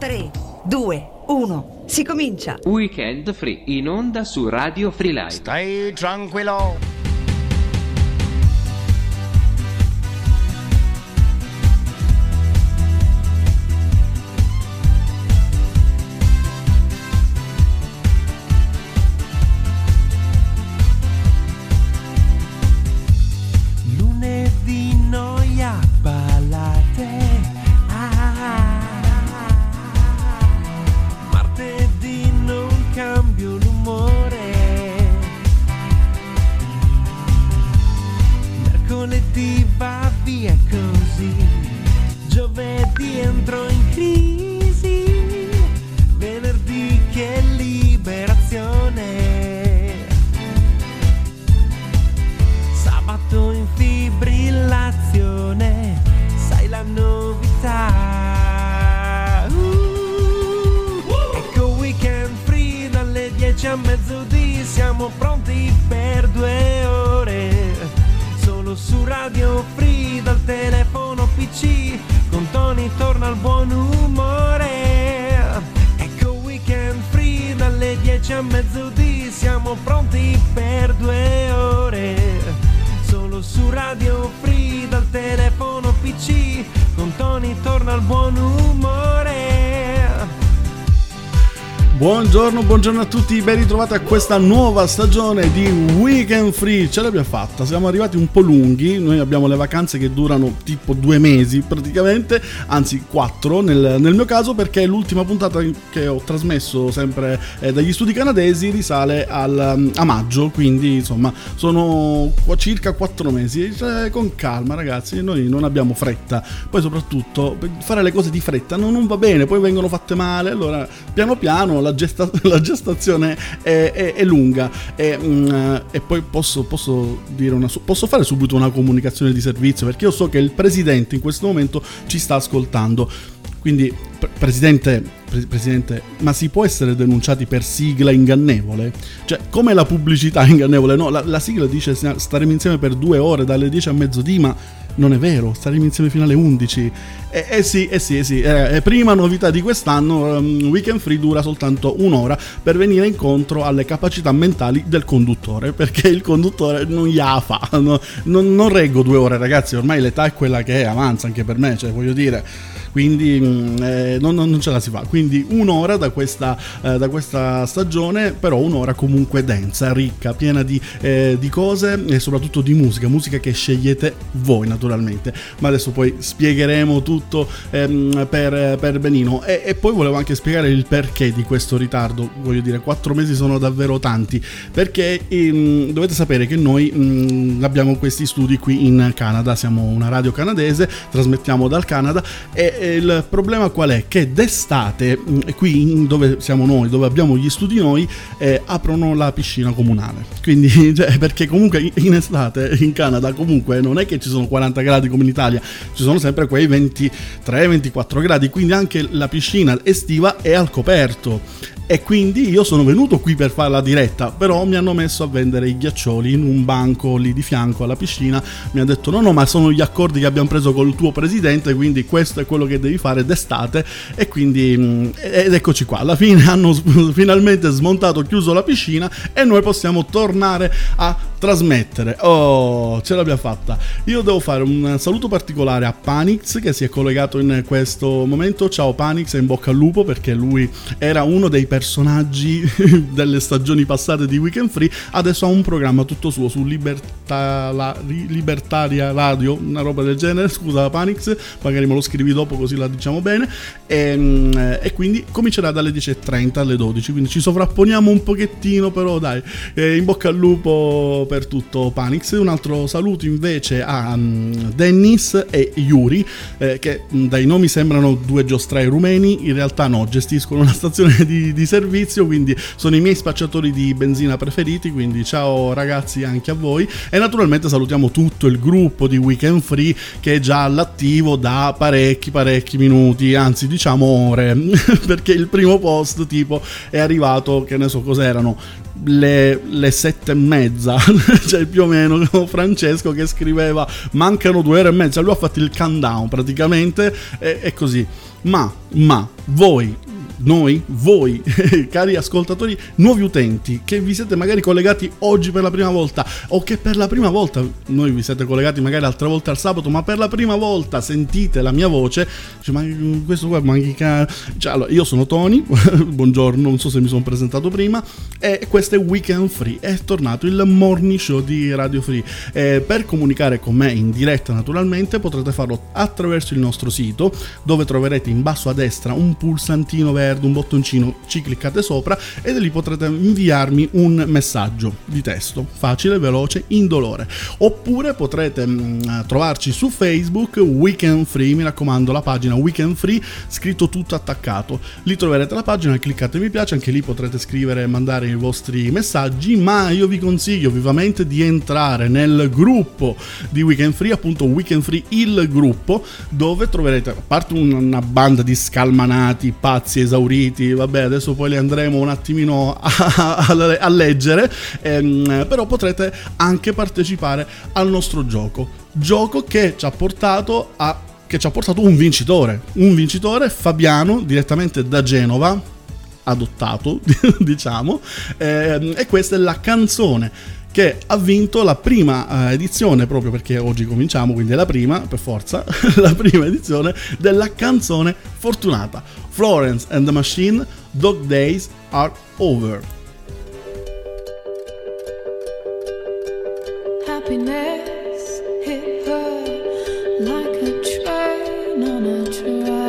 3, 2, 1. Si comincia. Weekend Free in onda su Radio Free Live. Stai tranquillo. Tutti, ben ritrovati a questa nuova stagione di Weekend Free. Ce l'abbiamo fatta, siamo arrivati un po' lunghi. Noi abbiamo le vacanze che durano tipo due mesi praticamente, anzi quattro nel, nel mio caso, perché l'ultima puntata che ho trasmesso sempre eh, dagli studi canadesi risale al, a maggio. Quindi insomma sono circa quattro mesi. Cioè, con calma, ragazzi, noi non abbiamo fretta. Poi, soprattutto, fare le cose di fretta non, non va bene, poi vengono fatte male. Allora, piano piano la, gesta- la gestazione è, è- è lunga. E, mm, e poi posso, posso una, posso fare subito una comunicazione di servizio perché io so che il presidente in questo momento ci sta ascoltando. Quindi, presidente, pre- presidente, ma si può essere denunciati per sigla ingannevole? Cioè, come la pubblicità ingannevole? No, la, la sigla dice staremo insieme per due ore dalle 10 a mezzodì, ma non è vero, staremo insieme fino alle 11. Eh, eh sì, eh sì, eh sì. Eh, prima novità di quest'anno, um, Weekend Free dura soltanto un'ora per venire incontro alle capacità mentali del conduttore, perché il conduttore non gliela fa. No, non, non reggo due ore, ragazzi, ormai l'età è quella che è, avanza anche per me, cioè voglio dire quindi mm, eh, non, non- ce la si fa. Quindi un'ora da questa, eh, da questa stagione, però un'ora comunque densa, ricca, piena di, eh, di cose e soprattutto di musica, musica che scegliete voi naturalmente. Ma adesso poi spiegheremo tutto ehm, per, per Benino e, e poi volevo anche spiegare il perché di questo ritardo. Voglio dire, quattro mesi sono davvero tanti perché ehm, dovete sapere che noi mm, abbiamo questi studi qui in Canada, siamo una radio canadese, trasmettiamo dal Canada e il problema qual è? Che d'estate, mh, qui dove siamo noi, dove abbiamo gli studi noi, eh, aprono la piscina comunale. Quindi, cioè, perché comunque in estate in Canada comunque non è che ci sono 40 gradi come in Italia, ci sono sempre quei 23-24 gradi, quindi anche la piscina estiva è al coperto. E quindi io sono venuto qui per fare la diretta, però mi hanno messo a vendere i ghiaccioli in un banco lì di fianco alla piscina. Mi ha detto: no, no, ma sono gli accordi che abbiamo preso col tuo presidente, quindi questo è quello che devi fare d'estate. E quindi, mh, ed eccoci qua. Alla fine hanno finalmente smontato, chiuso la piscina e noi possiamo tornare a trasmettere. Oh, ce l'abbiamo fatta. Io devo fare un saluto particolare a Panix che si è collegato in questo momento. Ciao Panix in bocca al lupo perché lui era uno dei personaggi delle stagioni passate di Weekend Free. Adesso ha un programma tutto suo su Liberta- la- Ri- Libertaria Radio, una roba del genere. Scusa Panix, magari me lo scrivi dopo così la diciamo bene. E, mm, e quindi comincerà dalle 10.30 alle 12. Quindi ci sovrapponiamo un pochettino, però dai, eh, in bocca al lupo per tutto Panix. Un altro saluto invece a mm, Dennis e Yuri, eh, che mm, dai nomi sembrano due giostrai rumeni, in realtà no, gestiscono una stazione di, di servizio, quindi sono i miei spacciatori di benzina preferiti, quindi ciao ragazzi anche a voi. E naturalmente salutiamo tutto il gruppo di Weekend Free che è già all'attivo da parecchi parecchi minuti, anzi diciamo ore, perché il primo post tipo è arrivato, che ne so cos'erano, le, le, sette e mezza, cioè più o meno Francesco che scriveva mancano due ore e mezza, lui ha fatto il countdown praticamente e, e così. Ma, ma, voi noi, voi, cari ascoltatori, nuovi utenti che vi siete magari collegati oggi per la prima volta o che per la prima volta, noi vi siete collegati magari altre volte al sabato, ma per la prima volta sentite la mia voce, cioè, ma questo qua, ma che cioè, allora, io sono Tony, buongiorno, non so se mi sono presentato prima, e questo è Weekend Free, è tornato il morning show di Radio Free. E per comunicare con me in diretta naturalmente potrete farlo attraverso il nostro sito dove troverete in basso a destra un pulsantino verde verde, un bottoncino, ci cliccate sopra e da lì potrete inviarmi un messaggio di testo, facile, veloce, indolore. Oppure potrete mh, mm, trovarci su Facebook Weekend Free, mi raccomando la pagina Weekend Free, scritto tutto attaccato. Lì troverete la pagina, cliccate mi piace, anche lì potrete scrivere e mandare i vostri messaggi, ma io vi consiglio vivamente di entrare nel gruppo di Weekend Free, appunto Weekend Free il gruppo, dove troverete, a parte una banda di scalmanati, pazzi, esauriti, esauriti, vabbè adesso poi li andremo un attimino a, a, a leggere, ehm, però potrete anche partecipare al nostro gioco, gioco che ci ha portato a che ci ha portato un vincitore, un vincitore Fabiano direttamente da Genova, adottato diciamo, ehm, e questa è la canzone che ha vinto la prima eh, edizione, proprio perché oggi cominciamo, quindi è la prima, per forza, la prima edizione della canzone fortunata. Florence and the Machine, Dog Days Are Over. Happiness hit her like a train on a 80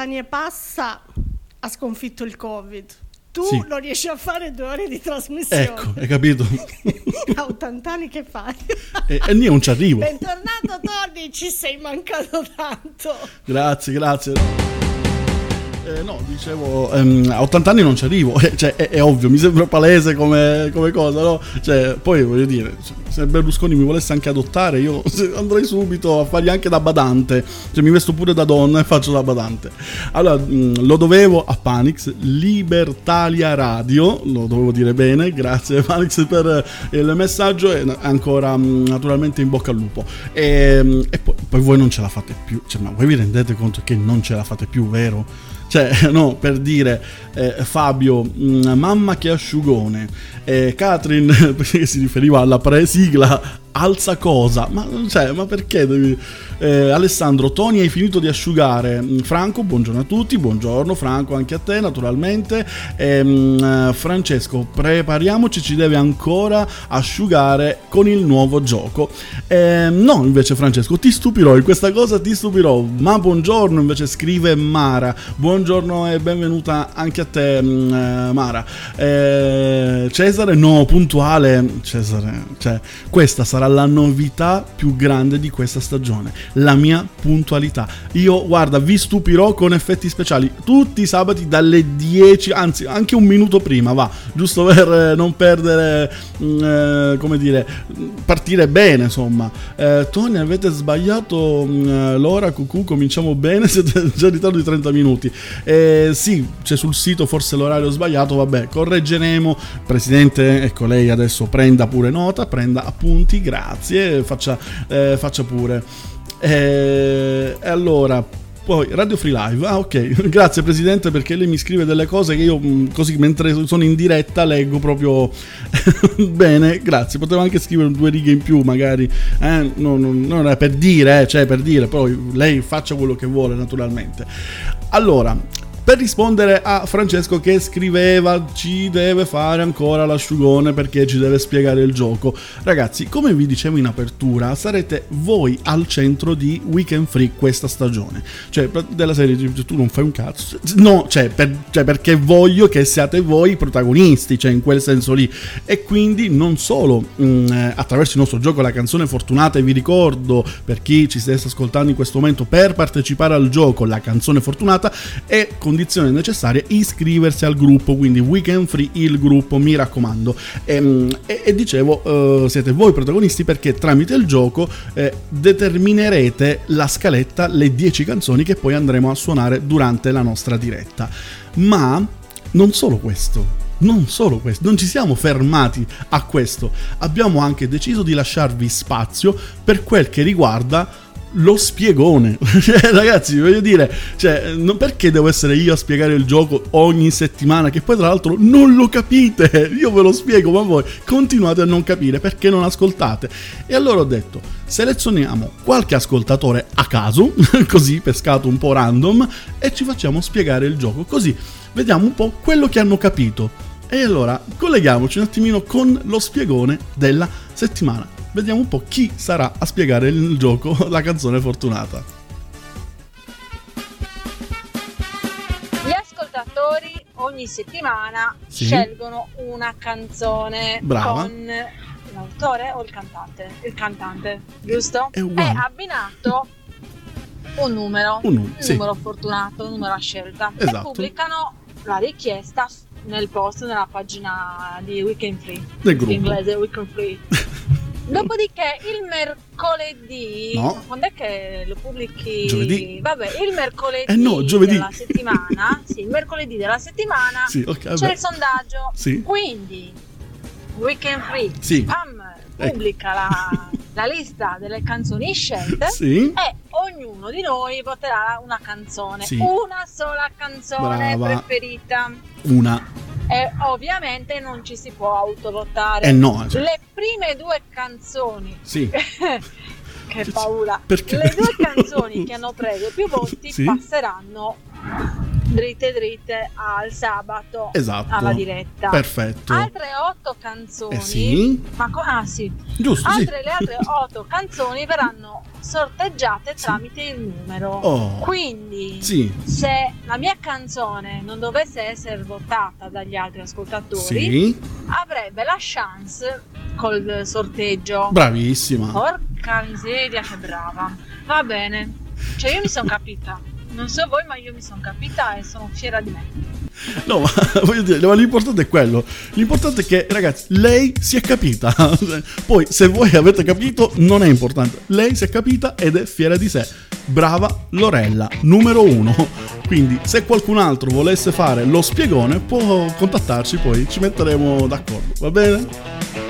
anni e passa ha sconfitto il Covid. Tu Sì. non riesci a fare due ore di trasmissione. Ecco, hai capito? a 80 anni che fai? e, e io non ci arrivo. Bentornato Tony, ci sei mancato tanto. Grazie, grazie. Eh, no, dicevo, ehm, a 80 anni non ci arrivo, cioè, è, è ovvio, mi sembra palese come, come cosa, no? Cioè, poi voglio dire, se- Berlusconi mi volesse anche adottare, io andrei subito a fargli anche da badante, cioè mi vesto pure da donna e faccio da badante. Allora, mh, lo dovevo a Panix, Libertalia Radio, lo dovevo dire bene, grazie Panix per eh, il messaggio e ancora mh, naturalmente in bocca al lupo. E, e poi, poi voi non ce la fate più, cioè, ma voi vi rendete conto che non ce la fate più, vero? Cioè, no, per dire eh, Fabio, mh, mamma che asciugone, eh, Catherine, perché si riferiva alla pre-sigla, alza cosa, ma, cioè, ma perché devi... eh, Alessandro, Tony hai finito di asciugare, Mm, Franco, buongiorno a tutti, buongiorno Franco anche a te naturalmente, Ehm, eh, Francesco, prepariamoci, ci deve ancora asciugare con il nuovo gioco. Ehm, no, invece Francesco, ti stupirò, in questa cosa ti stupirò, ma buongiorno invece scrive Mara, buongiorno e benvenuta anche a te mm, eh, Mara. Eh, Cesare, no, puntuale, Cesare, cioè questa sarà la novità più grande di questa stagione, la mia puntualità. Io, guarda, vi stupirò con effetti speciali tutti i sabati dalle 10, anzi anche un minuto prima, va, giusto per eh, non perdere, mm, eh, come dire, partire bene, insomma. Eh, Tony, avete sbagliato mm, eh, l'ora, cucù, cominciamo bene, siete già in ritardo di 30 minuti. Eh, sì, c'è sul sito forse l'orario sbagliato, vabbè, correggeremo. Presidente, ecco lei adesso prenda pure nota, prenda appunti, grazie, faccia, eh, faccia pure. Eh, E allora, poi Radio Free Live. Ah, ok. Grazie Presidente perché lei mi scrive delle cose che io mh, così mentre sono in diretta leggo proprio bene. Grazie. Potevo anche scrivere due righe in più, magari. Eh, no, no, non è per dire, eh, cioè per dire, poi lei faccia quello che vuole, naturalmente. Allora, per rispondere a Francesco che scriveva ci deve fare ancora l'asciugone perché ci deve spiegare il gioco. Ragazzi, come vi dicevo in apertura, sarete voi al centro di Weekend Free questa stagione. Cioè, della serie tu non fai un cazzo. No, cioè, per- cioè, perché voglio che siate voi i protagonisti, cioè in quel senso lì. E quindi non solo mh, eh, attraverso il nostro gioco la canzone fortunata e vi ricordo per chi ci stesse ascoltando in questo momento per partecipare al gioco la canzone fortunata è condizione necessaria iscriversi al gruppo, quindi Weekend Free il gruppo, mi raccomando. E, e- e dicevo, eh, siete voi protagonisti perché tramite il gioco eh, determinerete la scaletta, le 10 canzoni che poi andremo a suonare durante la nostra diretta. Ma non solo questo. Non solo questo, non ci siamo fermati a questo, abbiamo anche deciso di lasciarvi spazio per quel che riguarda lo spiegone. Cioè, ragazzi, voglio dire, cioè, non perché devo essere io a spiegare il gioco ogni settimana, che poi tra l'altro non lo capite. Io ve lo spiego, ma voi continuate a non capire perché non ascoltate. E allora ho detto, selezioniamo qualche ascoltatore a caso, così pescato un po' random, e ci facciamo spiegare il gioco. Così vediamo un po' quello che hanno capito. E allora colleghiamoci un attimino con lo spiegone della settimana. Vediamo un po' chi sarà a spiegare il gioco, la canzone fortunata. Gli ascoltatori ogni settimana Sì. scelgono una canzone Brava. con l'autore o il cantante? Il cantante, giusto? È uguale. abbinato un numero, Un numero, sì. numero fortunato, un numero a scelta. E Esatto. pubblicano la richiesta nel post nella pagina di Weekend Free. Del In gruppo. inglese Weekend Free. Dopodiché il mercoledì, No. quando è che lo pubblichi? Giovedì. Vabbè, il mercoledì, Eh no, giovedì. della settimana, sì, il mercoledì della settimana Sì, ok, c'è il sondaggio. Sì. Quindi Weekend Free Sì. Pam pubblica la, la lista delle canzoni scelte Sì. e ognuno di noi voterà una canzone, Sì. una sola canzone Brava. preferita. Una. E ovviamente non ci si può autovotare. Eh no, cioè- Le prime due canzoni. Sì. che paura. Perché? Le due canzoni che hanno preso più voti Sì. passeranno dritte dritte al sabato Esatto. alla diretta. Perfetto. Altre otto canzoni. Eh sì. Ma co- ah sì. Giusto, sì. Altre le altre otto canzoni verranno sorteggiate tramite il numero. Oh. Quindi Sì. se la mia canzone non dovesse essere votata dagli altri ascoltatori, Sì. avrebbe la chance col sorteggio. Bravissima. Porca miseria, che brava. Va bene. Cioè, io mi sono capita. Non so voi, ma io mi sono capita e sono fiera di me. No, ma voglio dire, ma l'importante è quello. L'importante è che, ragazzi, lei si è capita. Poi, se voi avete capito, non è importante. Lei si è capita ed è fiera di sé. Brava Lorella, numero uno. Quindi, se qualcun altro volesse fare lo spiegone, può contattarci, poi ci metteremo d'accordo. Va bene?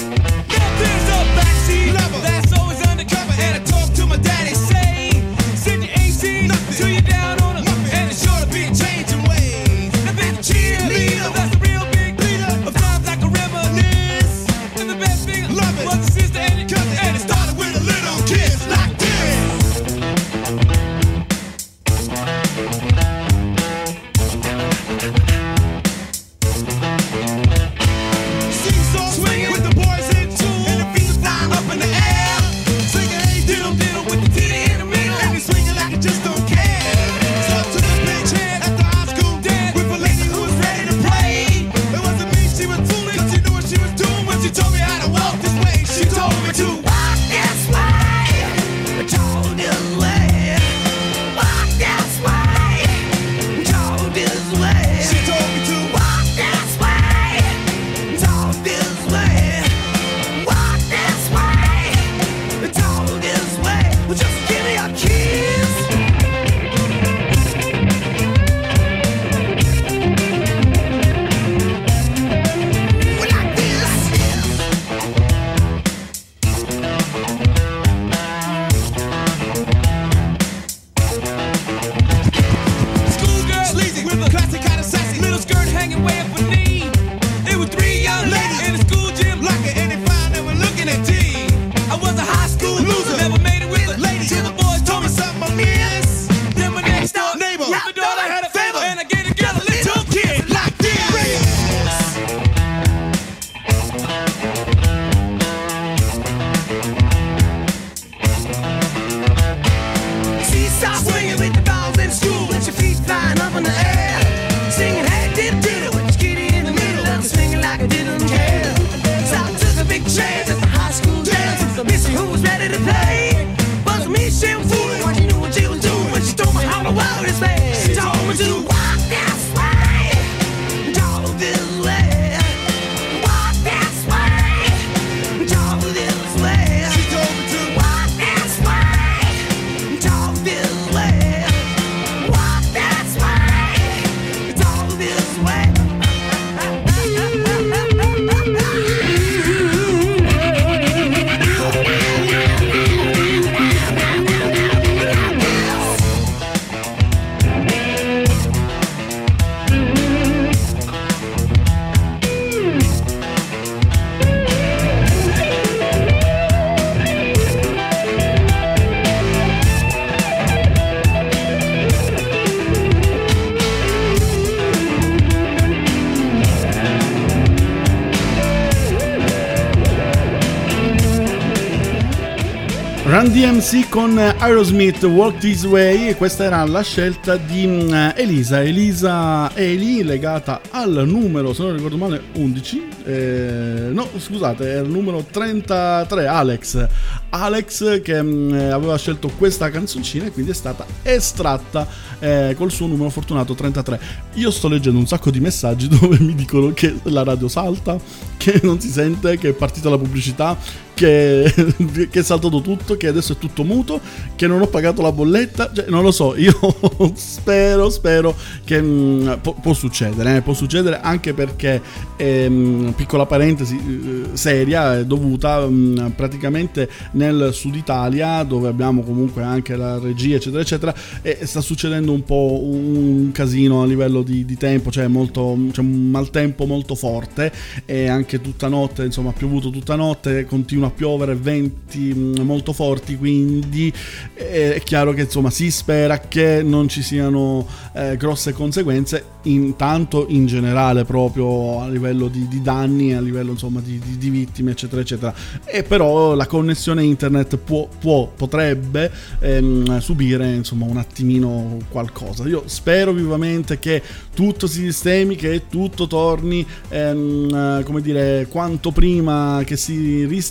DMC con Aerosmith Walk This Way e questa era la scelta di mm, Elisa, Elisa Eli legata al numero, se non ricordo male, 11, eh, no scusate, era il numero 33, Alex, Alex che mm, aveva scelto questa canzoncina e quindi è stata estratta eh, col suo numero fortunato 33. Io sto leggendo un sacco di messaggi dove mi dicono che la radio salta, che non si sente, che è partita la pubblicità, che, che è saltato tutto, che adesso è tutto muto, che non ho pagato la bolletta, cioè, non lo so, io spero, spero che mh, può, può succedere, eh, può succedere anche perché, ehm, piccola parentesi eh, seria, è dovuta mh, praticamente nel sud Italia, dove abbiamo comunque anche la regia, eccetera, eccetera, e sta succedendo un po' un casino a livello di, di tempo, cioè molto, c'è un maltempo molto forte e anche tutta notte, insomma, ha piovuto tutta notte, continua a piovere venti mh, molto forti, quindi eh, è chiaro che insomma si spera che non ci siano eh, grosse conseguenze, intanto in generale proprio a livello di, di danni, a livello insomma di, di- di vittime eccetera eccetera. E però la connessione internet può, può- potrebbe ehm, subire insomma un attimino qualcosa. Io spero vivamente che tutto si sistemi, che tutto torni ehm, eh, come dire quanto prima che si ristabilisca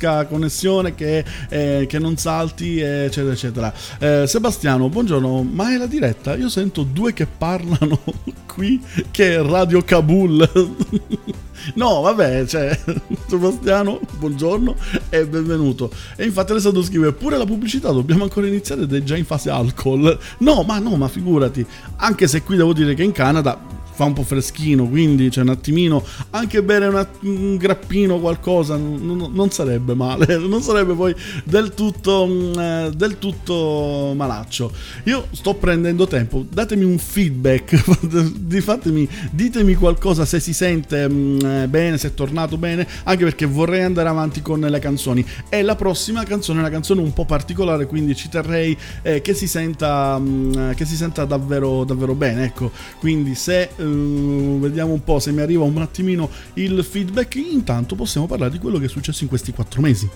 la connessione, che, eh, che non salti eccetera eccetera. Eh, Sebastiano, buongiorno, ma è la diretta? Io sento due che parlano qui che è Radio Kabul. No, vabbè, cioè, Sebastiano, buongiorno e benvenuto. E infatti Alessandro scrive, pure la pubblicità dobbiamo ancora iniziare ed è già in fase alcol. No, ma no, ma figurati, anche se qui devo dire che in Canada fa un po' freschino, quindi c'è un attimino, anche bere una- un grappino, qualcosa, non, non sarebbe male, non sarebbe poi del tutto, mm, eh, del tutto malaccio. Io sto prendendo tempo, datemi un feedback, fatemi, ditemi qualcosa se si sente mm, eh, bene, se è tornato bene, anche perché vorrei andare avanti con le canzoni. E la prossima canzone è una canzone un po' particolare, quindi ci terrei eh, che si senta, mm, eh, che si senta davvero, davvero bene. Ecco, quindi se eh, vediamo un po' se mi arriva un attimino il feedback, intanto possiamo parlare di quello che è successo in questi quattro mesi.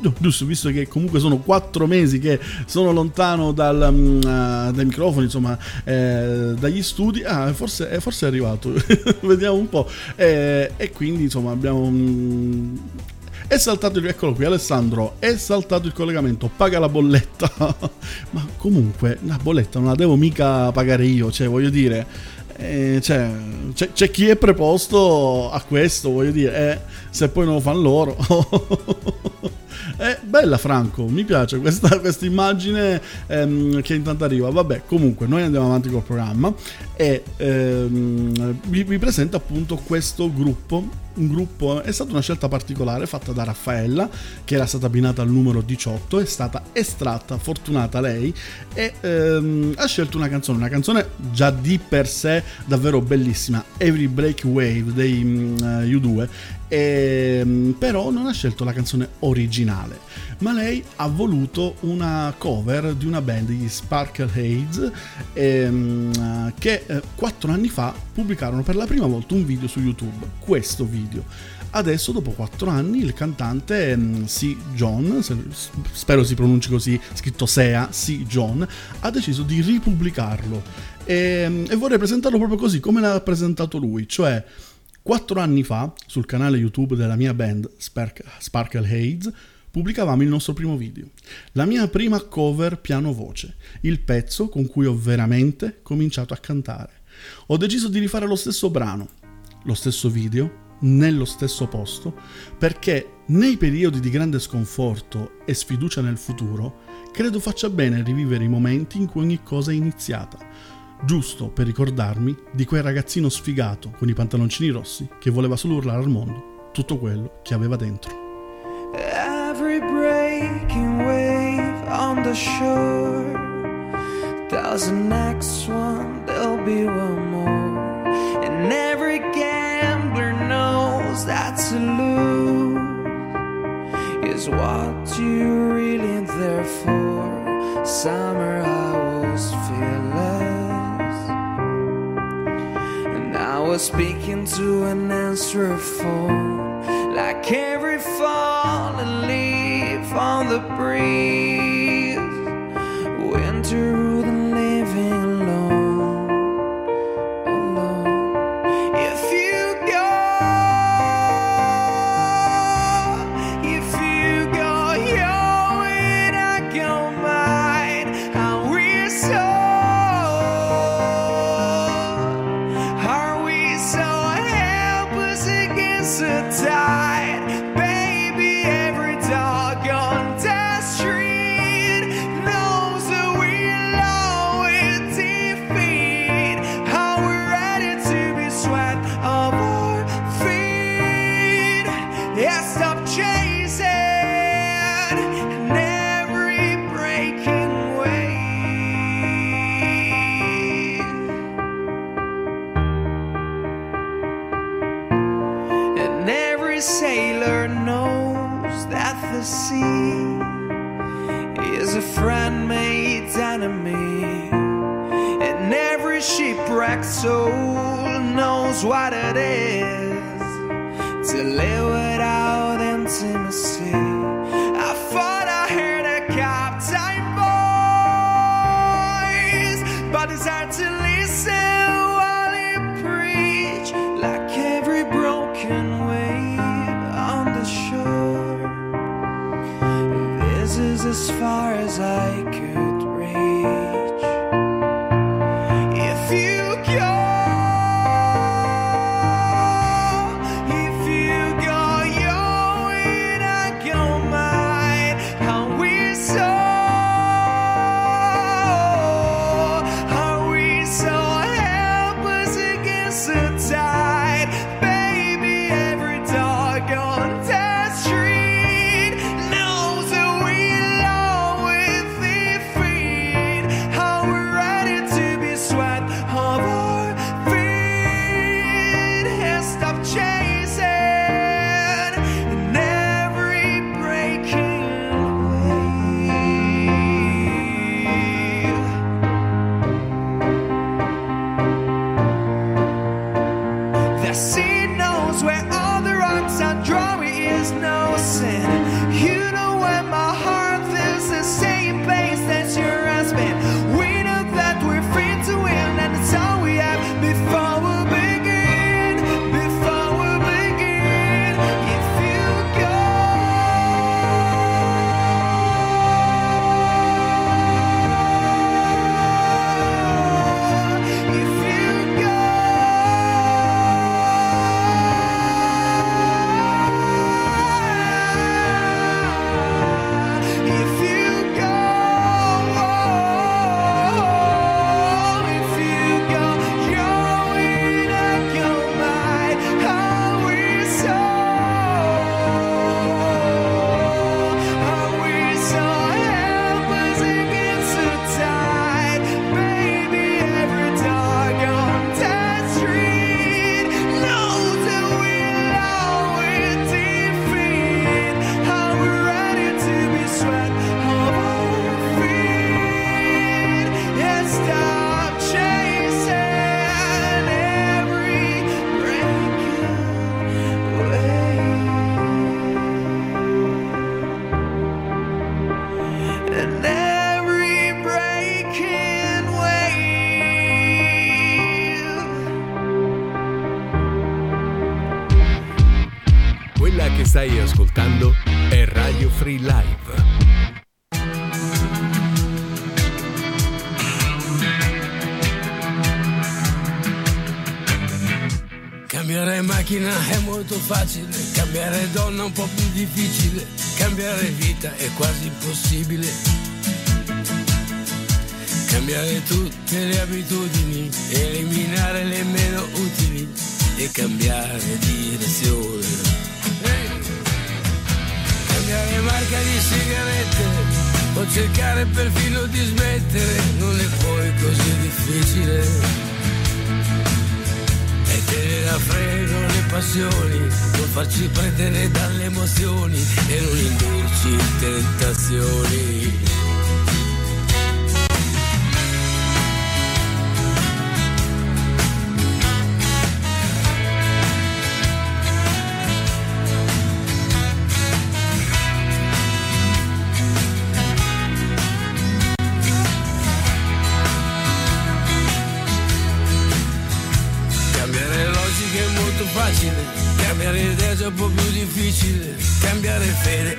Giu- Giusto, visto che comunque sono quattro mesi che sono lontano dal, eh, dai microfoni, insomma, eh, dagli studi. Ah, forse, eh, forse è arrivato. Vediamo un po'. Eh, e quindi, insomma, abbiamo. mm, è saltato il. Eccolo qui, Alessandro. È saltato il collegamento. Paga la bolletta. Ma comunque, la bolletta non la devo mica pagare io. Cioè, voglio dire. Eh, cioè, c'è, c'è chi è preposto a questo, voglio dire. eh, se poi non lo fanno loro. È bella Franco, mi piace questa, immagine ehm, che intanto arriva. Vabbè, comunque noi andiamo avanti col programma e ehm, vi, vi presento appunto questo gruppo. Un gruppo è stata una scelta particolare fatta da Raffaella, che era stata abbinata al numero 18, è stata estratta, fortunata lei, e ehm, ha scelto una canzone, una canzone già di per sé davvero bellissima, Every Break Wave dei mm, eh, U2, Ehm, però non ha scelto la canzone originale, ma lei ha voluto una cover di una band, gli Sparkle Heads, ehm, che eh, quattro anni fa pubblicarono per la prima volta un video su YouTube, questo video. Adesso, dopo quattro anni, il cantante ehm, C. John, spero si pronunci così, scritto Sea, C. John, ha deciso di ripubblicarlo. E, e vorrei presentarlo proprio così, come l'ha presentato lui, cioè Quattro anni fa, sul canale YouTube della mia band Spark- Sparkle Haze, pubblicavamo il nostro primo video. La mia prima cover piano-voce, il pezzo con cui ho veramente cominciato a cantare. Ho deciso di rifare lo stesso brano, lo stesso video, nello stesso posto, perché nei periodi di grande sconforto e sfiducia nel futuro, credo faccia bene rivivere i momenti in cui ogni cosa è iniziata giusto per ricordarmi di quel ragazzino sfigato con i pantaloncini rossi che voleva solo urlare al mondo tutto quello che aveva dentro. Every breaking wave on the shore There's the next one, there'll be one more And every gambler knows that to lose Is what you're really there for Summer was speaking to an answer phone Like every fallen leaf on the breeze. Winter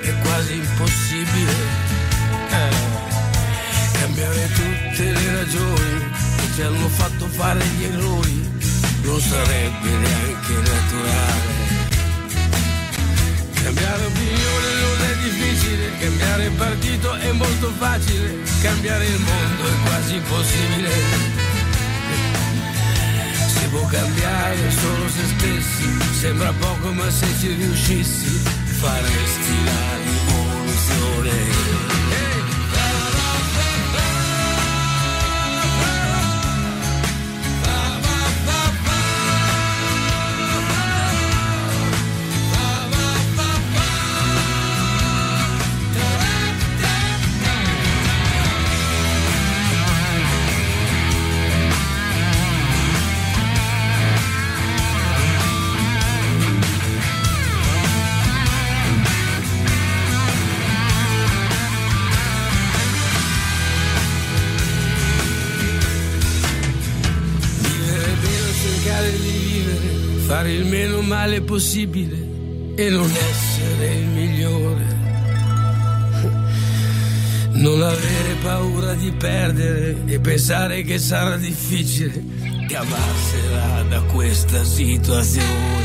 è quasi impossibile eh, cambiare tutte le ragioni che ci hanno fatto fare gli errori non sarebbe neanche naturale. Cambiare opinione non è difficile cambiare partito è molto facile cambiare il mondo è quasi impossibile. Si può cambiare solo se stessi sembra poco ma se ci riuscissi. fare stilare male possibile e non essere il migliore. Non avere paura di perdere e pensare che sarà difficile cavarsela da questa situazione.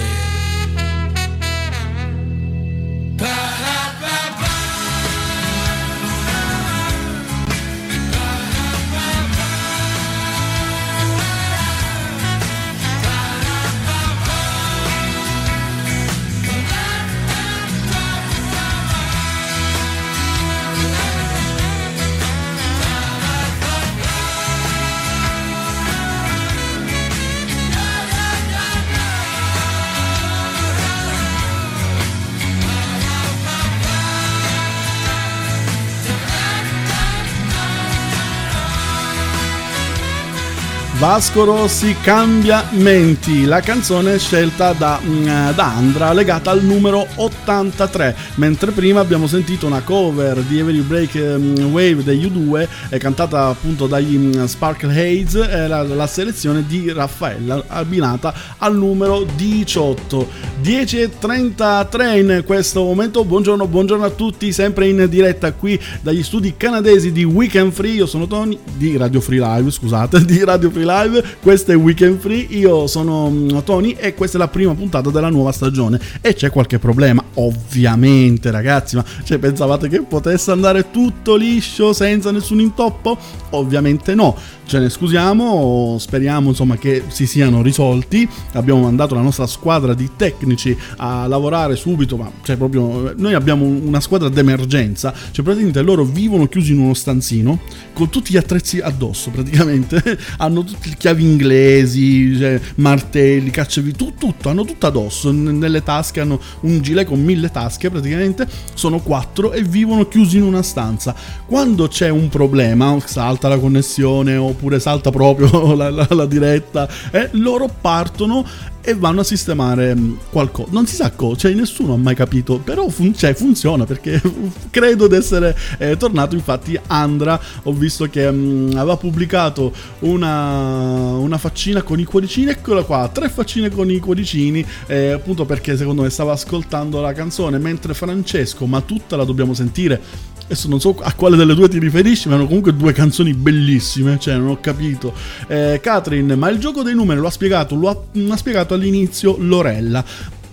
Vasco Rossi Cambiamenti, la canzone scelta da, mm, da Andra legata al numero 83, mentre prima abbiamo sentito una cover di Every Break mm, Wave degli U2 eh, cantata appunto dagli mm, Sparkle Haze, era la selezione di Raffaella abbinata al numero 18. 10.33 in questo momento, buongiorno, buongiorno a tutti, sempre in diretta qui dagli studi canadesi di Weekend Free, io sono Tony di Radio Free Live, scusate, di Radio Free Live, questo è Weekend Free, io sono mm, Tony e questa è la prima puntata della nuova stagione e c'è qualche problema, ovviamente ragazzi, ma cioè, pensavate che potesse andare tutto liscio senza nessun intoppo? Ovviamente no, ce ne scusiamo, speriamo insomma che si siano risolti, abbiamo mandato la nostra squadra di tecnici a lavorare subito, ma cioè proprio noi abbiamo una squadra d'emergenza, cioè praticamente loro vivono chiusi in uno stanzino con tutti gli attrezzi addosso praticamente, hanno tutti chiavi inglesi, cioè, martelli, cacciavi, tu, tutto, hanno tutto addosso, nelle tasche hanno un gilet con mille tasche praticamente, sono quattro e vivono chiusi in una stanza. Quando c'è un problema, salta la connessione oppure salta proprio la, la- la diretta, eh, loro partono e vanno a sistemare mh, qualcosa. Non si sa cosa, cioè nessuno ha mai capito, però fun- cioè, funziona perché credo di essere eh, tornato. Infatti Andra ho visto che mh, aveva pubblicato una, una faccina con i cuoricini, eccola qua, tre faccine con i cuoricini, eh, appunto perché secondo me stava ascoltando la canzone, mentre Francesco, ma tutta la dobbiamo sentire, Adesso non so a quale delle due ti riferisci, ma erano comunque due canzoni bellissime, cioè non ho capito. Eh, Catherine, ma il gioco dei numeri lo ha spiegato, lo ha, mm, ha spiegato all'inizio Lorella.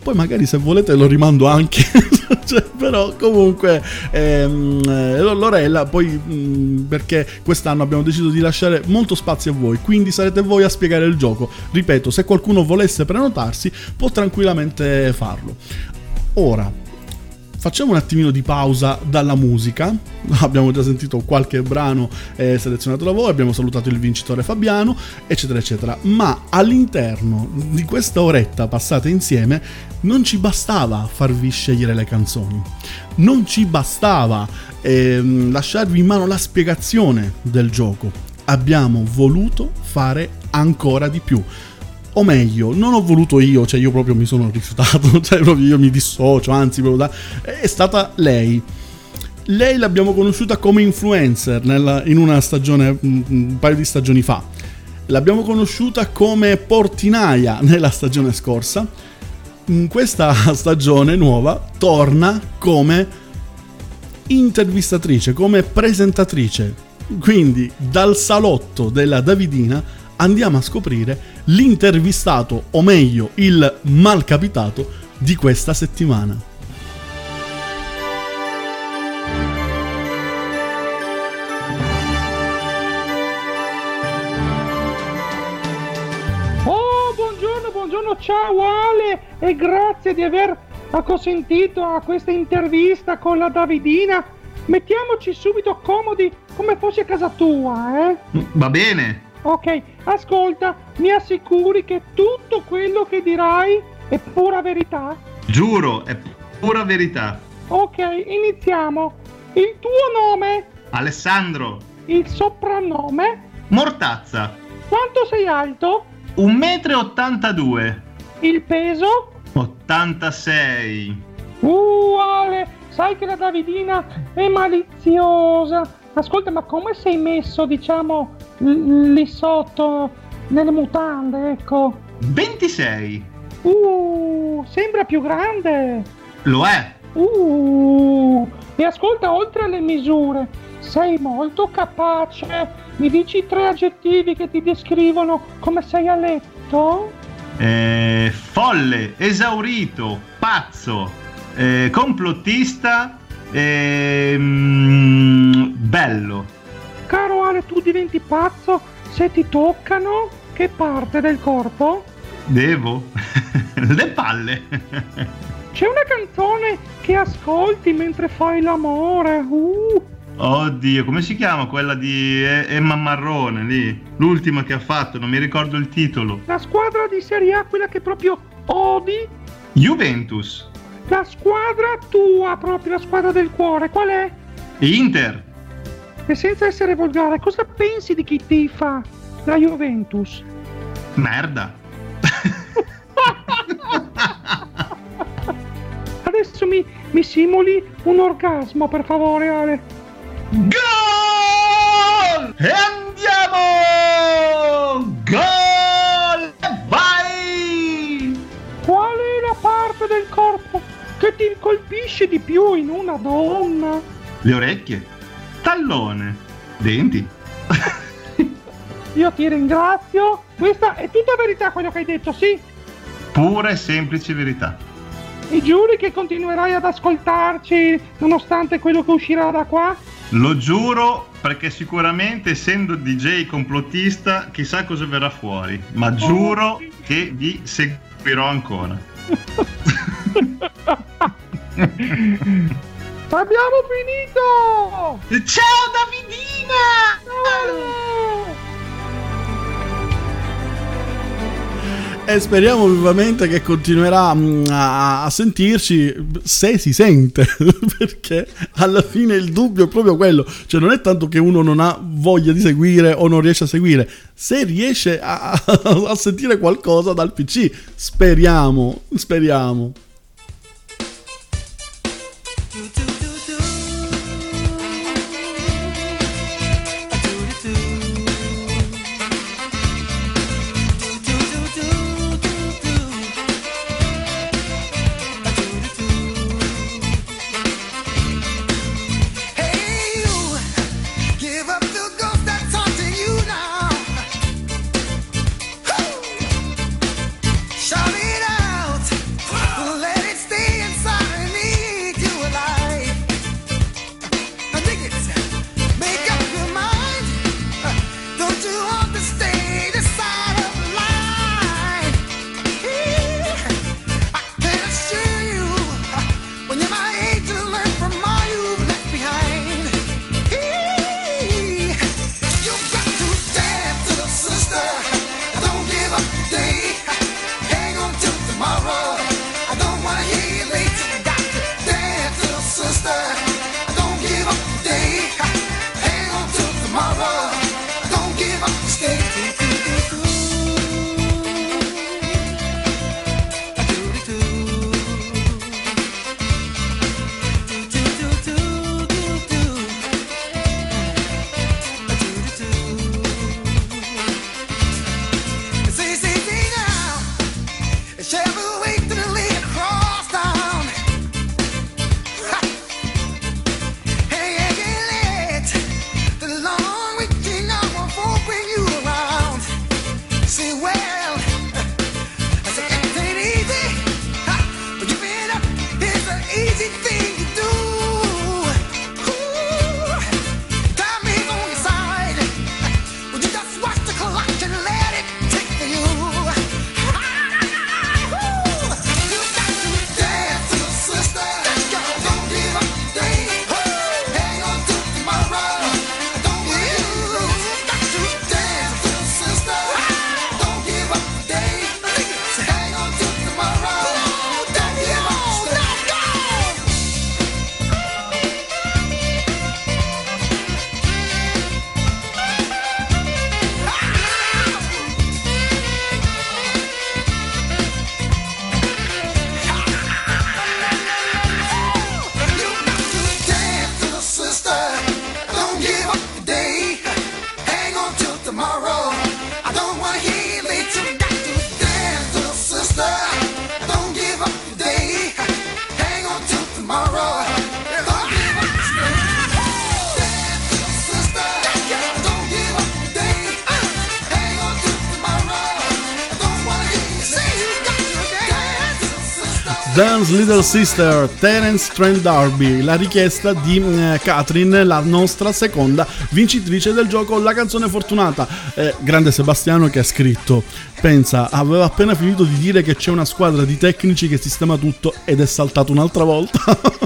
Poi magari se volete lo rimando anche. Cioè, però comunque ehm, eh, Lorella poi mh, perché quest'anno abbiamo deciso di lasciare molto spazio a voi quindi sarete voi a spiegare il gioco ripeto se qualcuno volesse prenotarsi può tranquillamente farlo ora Facciamo un attimino di pausa dalla musica. Abbiamo già sentito qualche brano eh, selezionato da voi, abbiamo salutato il vincitore Fabiano, eccetera, eccetera. Ma all'interno di questa oretta passata insieme non ci bastava farvi scegliere le canzoni, non ci bastava ehm, lasciarvi in mano la spiegazione del gioco. Abbiamo voluto fare ancora di più o meglio, non ho voluto io, cioè io proprio mi sono rifiutato, cioè proprio io mi dissocio, anzi, da, è stata lei. Lei l'abbiamo conosciuta come influencer nella- in una stagione, un un paio di stagioni fa. L'abbiamo conosciuta come portinaia nella stagione scorsa. In questa stagione nuova torna come intervistatrice, come presentatrice. Quindi dal salotto della Davidina andiamo a scoprire l'intervistato, o meglio il malcapitato di questa settimana. Oh, buongiorno, buongiorno, ciao Ale e grazie di aver acconsentito a questa intervista con la Davidina. Mettiamoci subito comodi come fosse a casa tua, eh? Va bene. Ok, ascolta, mi assicuri che tutto quello che dirai è pura verità? Giuro, è pura verità. Ok, iniziamo. Il tuo nome, Alessandro, il soprannome, Mortazza, quanto sei alto, 1,82 m, il peso? 86. Uh, Ale, sai che la Davidina è maliziosa. Ascolta, ma come sei messo, diciamo, l- lì sotto, nelle mutande, ecco? 26. Uh, sembra più grande. Lo è. Uh, e ascolta, oltre alle misure, sei molto capace. Mi dici tre aggettivi che ti descrivono come sei a letto? Eh, folle, esaurito, pazzo, eh, complottista, ehm, bello. Caro Ale, tu diventi pazzo se ti toccano? Che parte del corpo? Devo? Le palle. C'è una canzone che ascolti mentre fai l'amore. Uh, Oddio, come si chiama quella di Emma Marrone lì? L'ultima che ha fatto, non mi ricordo il titolo. la squadra di Serie A, quella che proprio odi. Juventus, La squadra tua, proprio la squadra del cuore, qual è? Inter, E senza essere volgare, cosa pensi di chi tifa la Juventus? merda. Adesso mi, mi simuli un orgasmo, per favore, Ale. Gol! E andiamo! Gol! Che ti colpisce di più in una donna? Le orecchie, tallone, denti. Io ti ringrazio. Questa è tutta verità quello che hai detto, sì? Pura e semplice verità. E giuri che continuerai ad ascoltarci nonostante quello che uscirà da qua? Lo giuro perché sicuramente essendo DJ complottista chissà cosa verrà fuori, ma giuro che vi seguirò ancora. Abbiamo finito! Ciao Davidina! E speriamo vivamente che continuerà mm, a, a sentirci se si sente, perché alla fine il dubbio è proprio quello, cioè non è tanto che uno non ha voglia di seguire o non riesce a seguire, se riesce a- a sentire qualcosa dal PC, speriamo, speriamo. Dance Little Sister, Terence Trent D'Arby, la richiesta di eh, Catherine, la nostra seconda vincitrice del gioco La canzone fortunata. Eh, grande Sebastiano che ha scritto, pensa, aveva appena finito di dire che c'è una squadra di tecnici che sistema tutto ed è saltato un'altra volta.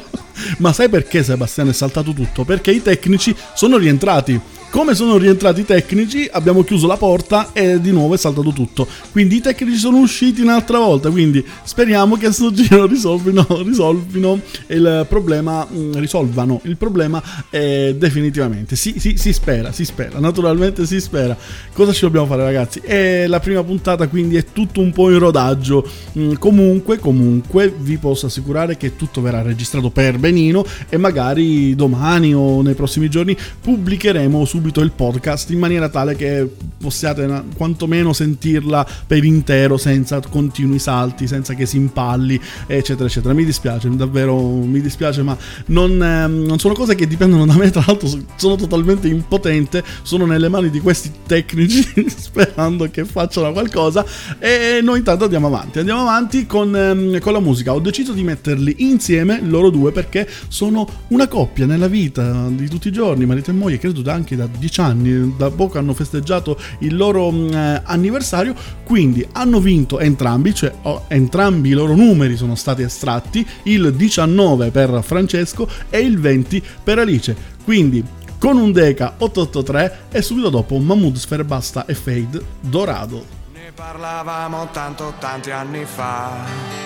Ma sai perché Sebastiano è saltato tutto? Perché i tecnici sono rientrati. Come sono rientrati i tecnici, abbiamo chiuso la porta e di nuovo è saltato tutto. Quindi i tecnici sono usciti un'altra volta. Quindi speriamo che a sto giro risolvino, risolvino il problema. mm, Risolvano il problema eh, definitivamente. Sì, sì, si spera, si spera. Naturalmente si spera. Cosa ci dobbiamo fare, ragazzi? È la prima puntata, quindi è tutto un po' in rodaggio. Mm, comunque, comunque, vi posso assicurare che tutto verrà registrato per benino e magari domani o nei prossimi giorni pubblicheremo subito il podcast in maniera tale che possiate quantomeno sentirla per intero senza continui salti, senza che si impalli, eccetera, eccetera. Mi dispiace, davvero mi dispiace, ma non, ehm, non sono cose che dipendono da me. Tra l'altro, so- sono totalmente impotente, sono nelle mani di questi tecnici sperando che facciano qualcosa. E noi intanto andiamo avanti. Andiamo avanti con, ehm, con la musica. Ho deciso di metterli insieme loro due perché sono una coppia nella vita di tutti i giorni, marito e moglie, credo anche da dieci anni, da poco hanno festeggiato il loro mm, eh, anniversario, quindi hanno vinto entrambi, cioè oh, entrambi i loro numeri sono stati estratti, il 19 per Francesco e il 20 per Alice. Quindi con un Deca 883 e subito dopo Mahmood Sferbasta e Fade Dorado. Ne parlavamo tanto tanti anni fa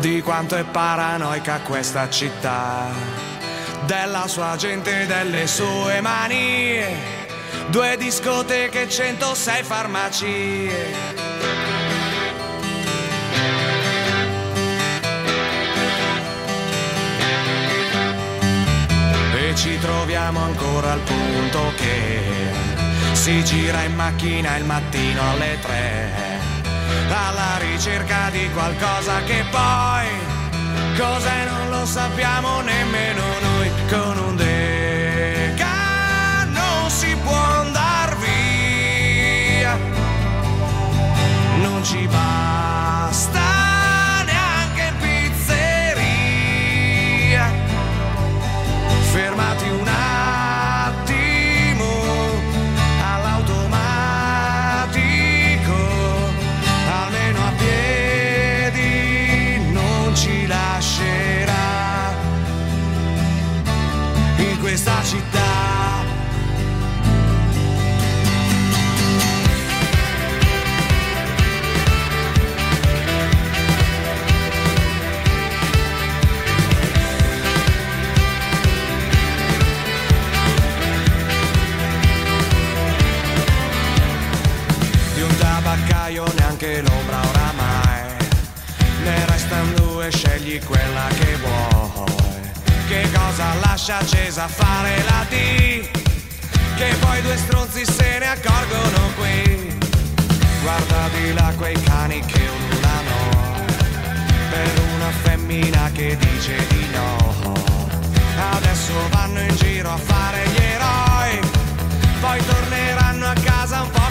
di quanto è paranoica questa città, della sua gente e delle sue manie, due discoteche, 106 farmacie. E ci troviamo ancora al punto che si gira in macchina il mattino alle tre alla ricerca di qualcosa che poi cos'è non lo sappiamo nemmeno noi con un deca cosa lascia accesa fare la D? Che poi due stronzi se ne accorgono qui. Guarda di là quei cani che ululano per una femmina che dice di no. Adesso vanno in giro a fare gli eroi poi torneranno a casa un po'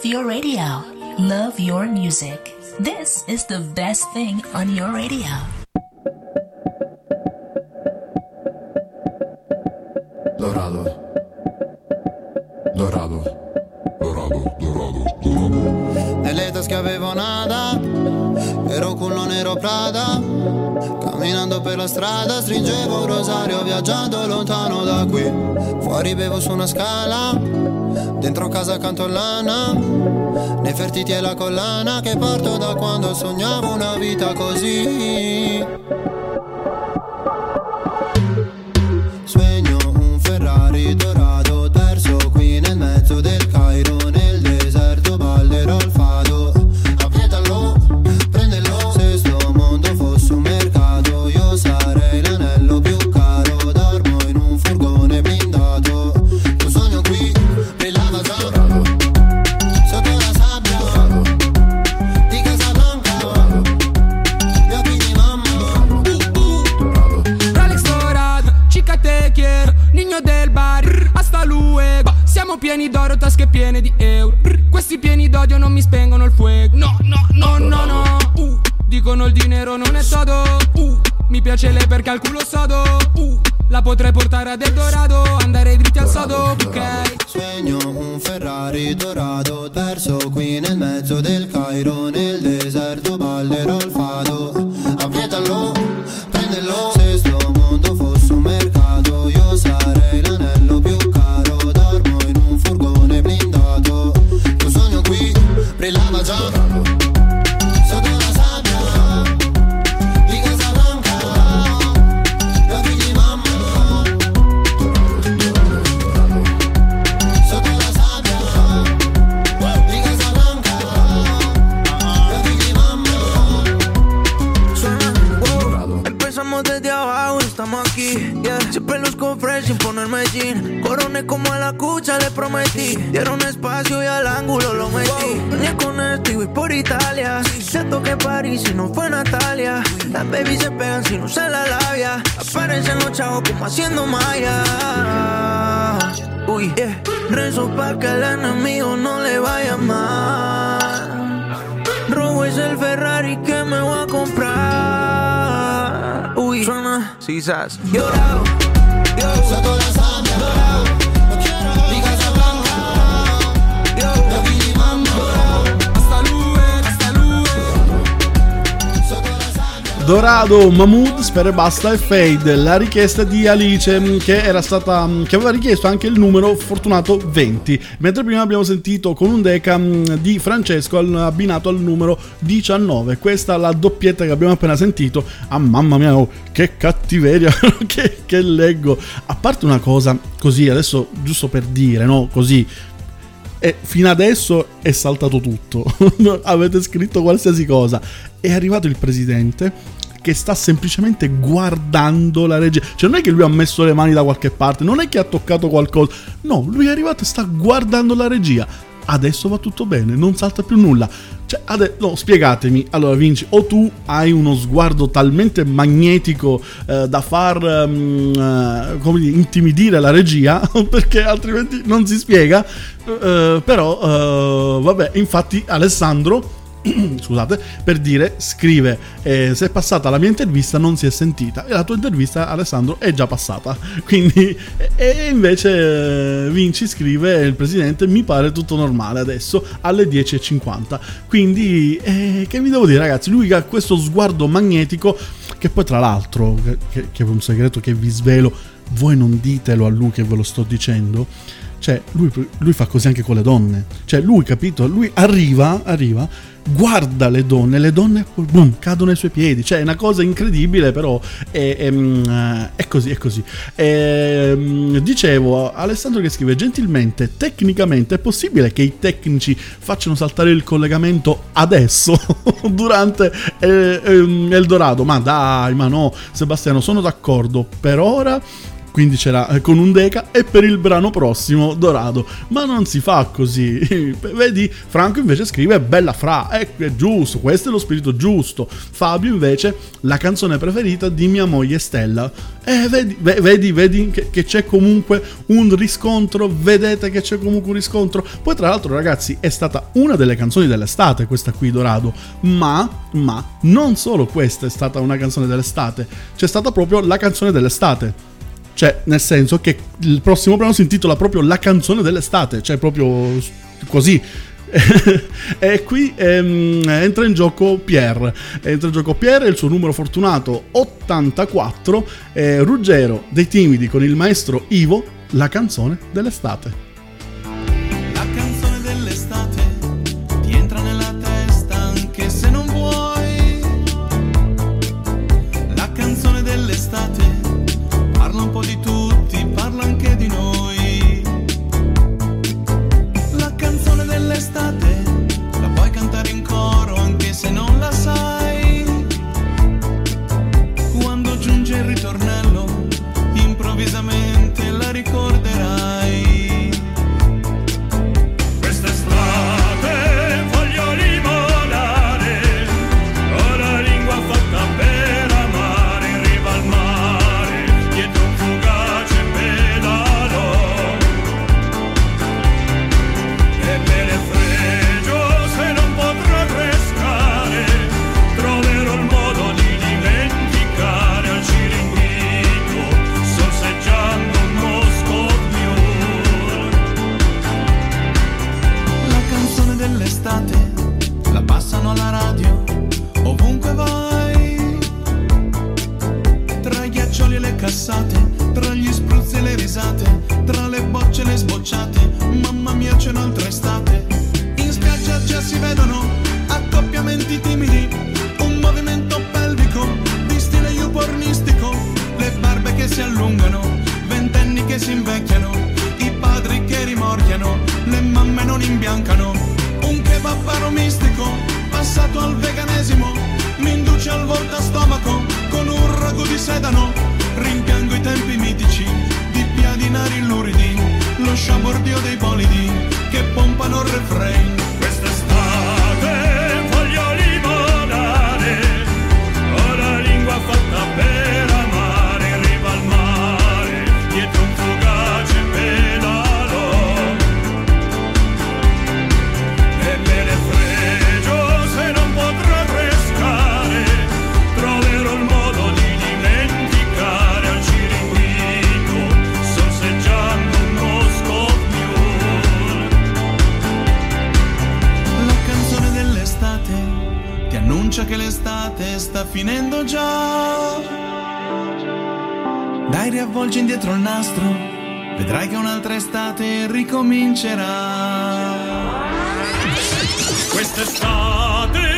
Love your radio. Love your music. This is the best thing on your radio. Dorado. Dorado. Dorado, dorado, dorado. Nelle tasche avevo nada, ero cullo nero Prada. Camminando per la strada stringevo un rosario viaggiando lontano da qui. Fuori bevo su una scala, dentro casa canto lana. Nefertiti e la collana che porto da quando sognavo una vita così. Perché al culo sodo. Uh, la potrei portare ad Eldorado, andare dritti al sodo, ok? Sogno un Ferrari dorato Sí, sas. Dorado, Mahmood, Spera e Basta e Fade, la richiesta di Alice mh, che era stata mh, che aveva richiesto anche il numero fortunato 20, mentre prima abbiamo sentito con un deca mh, di Francesco abbinato al numero 19. Questa è la doppietta che abbiamo appena sentito. Ah mamma mia, oh, che cattiveria che, che leggo. A parte una cosa così, adesso giusto per dire, no, così e fino adesso è saltato tutto. Avete scritto qualsiasi cosa. È arrivato il presidente che sta semplicemente guardando la regia. Cioè non è che lui ha messo le mani da qualche parte, non è che ha toccato qualcosa. No, lui è arrivato e sta guardando la regia. Adesso va tutto bene, non salta più nulla. Cioè, ade- no, spiegatemi. Allora, Vinci, o tu hai uno sguardo talmente magnetico eh, da far ehm, eh, come dire, intimidire la regia, perché altrimenti non si spiega. Eh, però, eh, vabbè, infatti, Alessandro. Scusate, per dire, scrive: eh, Se è passata la mia intervista, non si è sentita. E la tua intervista, Alessandro, è già passata. Quindi, e- invece, eh, Vinci scrive: Il presidente mi pare tutto normale adesso alle 10.50. Quindi, eh, che vi devo dire, ragazzi? Lui ha questo sguardo magnetico. Che poi, tra l'altro, che- che è un segreto che vi svelo, voi non ditelo a lui che ve lo sto dicendo. Cioè, lui, lui fa così anche con le donne. Cioè, lui, capito? Lui arriva, arriva, guarda le donne, le donne boom, cadono ai suoi piedi. Cioè, è una cosa incredibile, però è, è, mm, è così, è così. Ehm, dicevo, Alessandro che scrive, gentilmente, tecnicamente è possibile che i tecnici facciano saltare il collegamento adesso, durante eh, ehm, Eldorado? Ma dai, ma no, Sebastiano, sono d'accordo. Per ora quindi c'era eh, con un deca e per il brano prossimo Dorado. Ma non si fa così. Vedi, Franco invece scrive Bella Fra, è, è giusto, questo è lo spirito giusto. Fabio invece la canzone preferita di mia moglie Stella. Eh, vedi, ve- vedi, vedi che, che c'è comunque un riscontro, vedete che c'è comunque un riscontro. Poi tra l'altro ragazzi è stata una delle canzoni dell'estate questa qui Dorado, ma, ma non solo questa è stata una canzone dell'estate, c'è stata proprio la canzone dell'estate. Cioè, nel senso che il prossimo brano si intitola proprio La canzone dell'estate, cioè proprio così. e qui ehm, entra in gioco Pierre. Entra in gioco Pierre e il suo numero fortunato 84. eh, Ruggero dei Timidi con il maestro Ivo, la canzone dell'estate. Imbiancano, un kebab aromistico, passato al veganesimo, mi induce al volta stomaco, con un ragù di sedano, rimpiango i tempi mitici, di piadinari luridi, lo sciabordio dei bolidi, che pompano il refrain. Voglio limonare, ho la lingua fatta per annuncia che l'estate sta finendo già. Dai, riavvolgi indietro il nastro, vedrai che un'altra estate ricomincerà. Quest'estate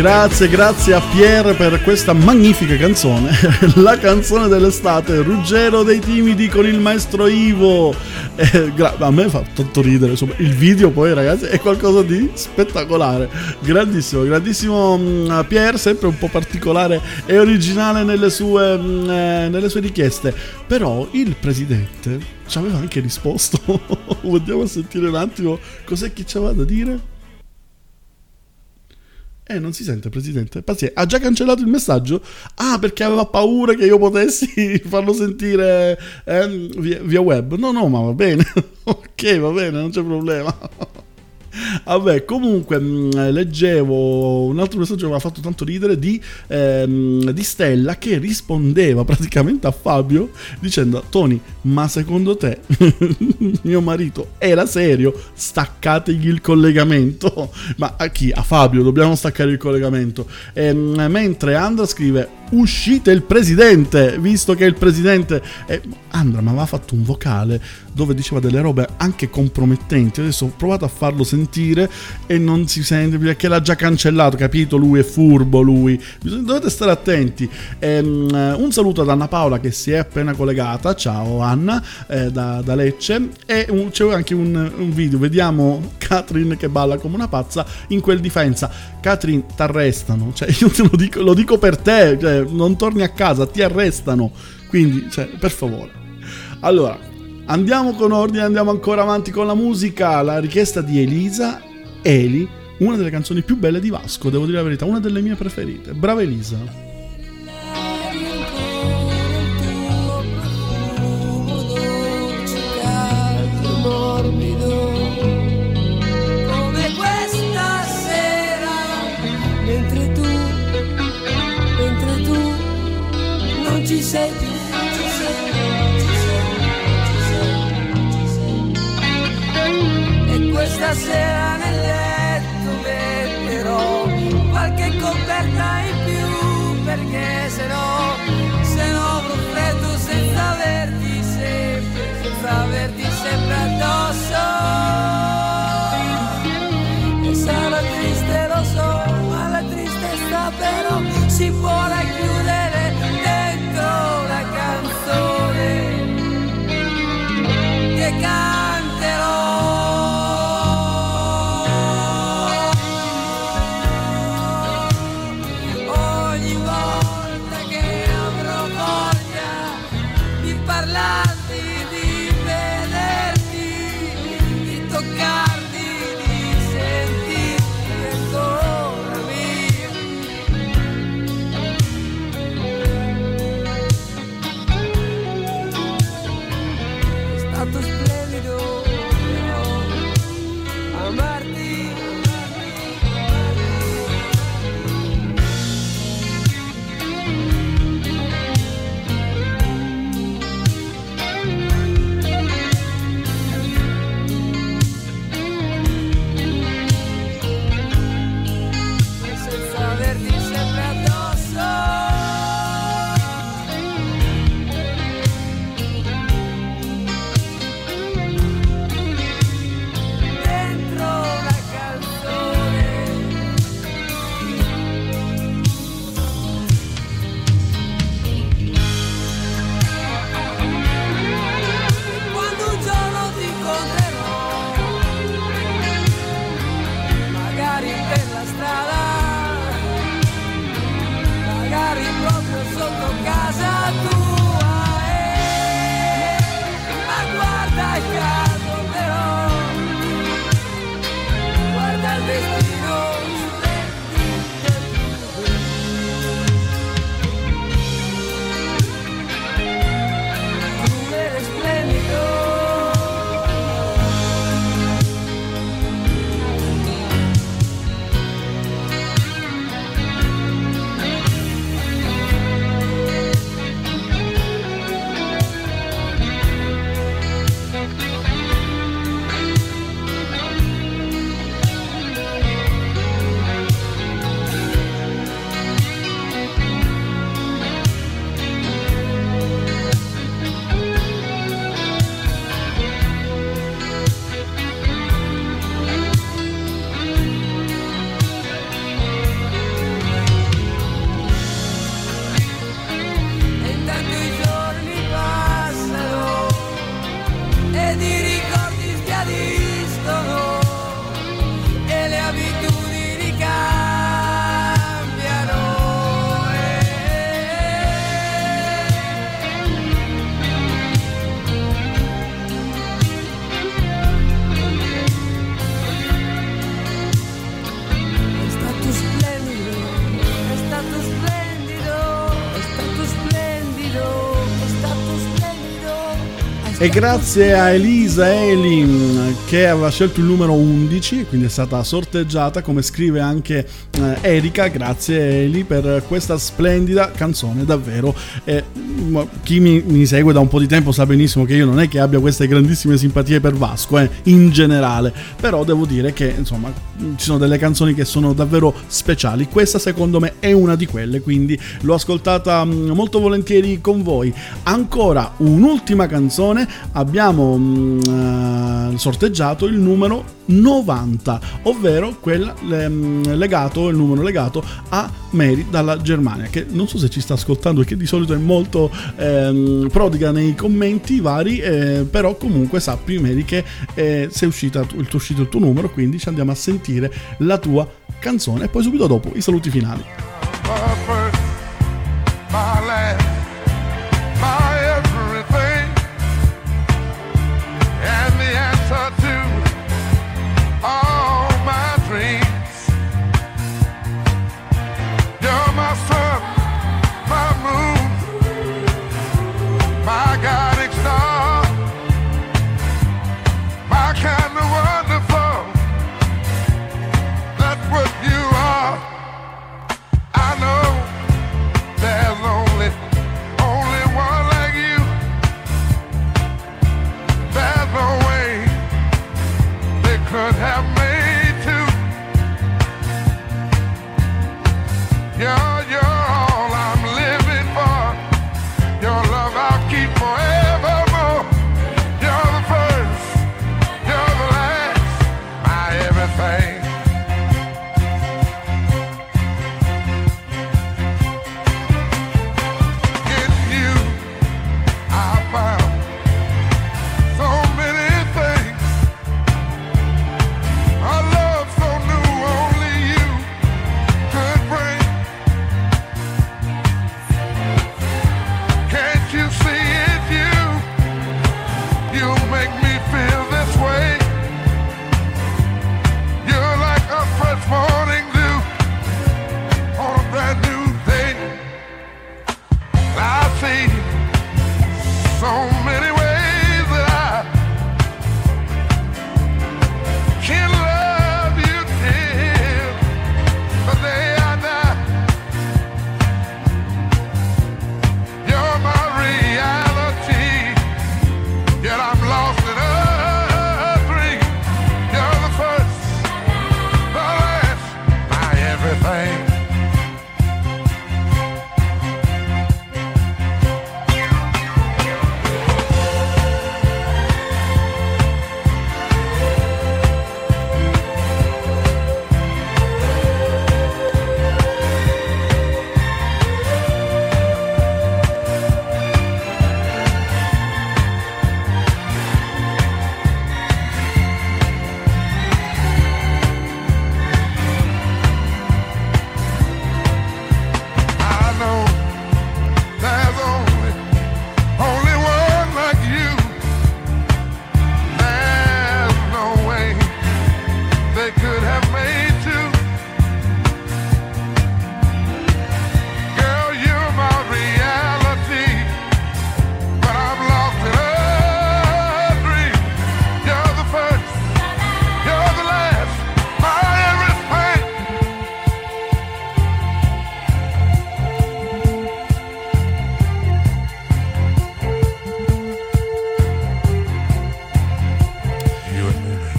Grazie, grazie a Pierre per questa magnifica canzone. La canzone dell'estate, Ruggero dei Timidi con il maestro Ivo. Eh, gra- a me fa tanto ridere. insomma, il video poi, ragazzi, è qualcosa di spettacolare. Grandissimo, grandissimo mm, Pierre, sempre un po' particolare e originale nelle sue, mm, eh, nelle sue richieste. Però il presidente ci aveva anche risposto. Andiamo a sentire un attimo cos'è che ci aveva da dire. Eh, non si sente, presidente. Pazienza, ha già cancellato il messaggio? Ah, perché aveva paura che io potessi farlo sentire ehm, via, via web. No, no, ma va bene. ok, va bene, non c'è problema. Vabbè, comunque mh, leggevo un altro messaggio che mi ha fatto tanto ridere di, ehm, di Stella che rispondeva praticamente a Fabio dicendo Tony, ma secondo te mio marito era serio? Staccategli il collegamento. Ma a chi? A Fabio, dobbiamo staccare il collegamento. Ehm, mentre Andra scrive uscite il presidente, visto che il presidente... È... Andra mi aveva fatto un vocale dove diceva delle robe anche compromettenti. Adesso ho provato a farlo sentire e non si sente perché l'ha già cancellato, capito? Lui è furbo, lui. Dovete stare attenti. Ehm, un saluto ad Anna Paola che si è appena collegata. Ciao Anna, eh, da, da Lecce. E un- c'è anche un, un video, vediamo Catherine che balla come una pazza in quel difensa. Catherine, ti arrestano. Cioè, io te lo dico, lo dico per te, cioè, non torni a casa, ti arrestano. Quindi, cioè, per favore. Allora, andiamo con ordine, andiamo ancora avanti con la musica. La richiesta di Elisa, Eli, una delle canzoni più belle di Vasco, devo dire la verità, una delle mie preferite. Brava Elisa. Sei più e questa sera nel letto metterò qualche coperta in più perché se no se no freddo senza averti sempre senza averti sempre addosso. E sarà triste lo so ma la tristezza però si può E grazie a Elisa Eli mm, che aveva scelto il numero 11, quindi è stata sorteggiata, come scrive anche eh, Erika, grazie Eli per questa splendida canzone, davvero. Eh, ma chi mi, mi segue da un po' di tempo sa benissimo che io non è che abbia queste grandissime simpatie per Vasco, eh, in generale, però devo dire che insomma ci sono delle canzoni che sono davvero speciali. Questa secondo me è una di quelle, quindi l'ho ascoltata mm, molto volentieri con voi. Ancora un'ultima canzone, abbiamo mm, eh, sorteggiato il numero 90, ovvero quella ehm, legato, il numero legato a Mary dalla Germania, che non so se ci sta ascoltando che di solito è molto ehm, prodiga nei commenti vari, eh, però comunque sappi Mary che eh, sei uscita, il tuo, uscito il tuo numero, quindi ci andiamo a sentire la tua canzone e poi subito dopo i saluti finali.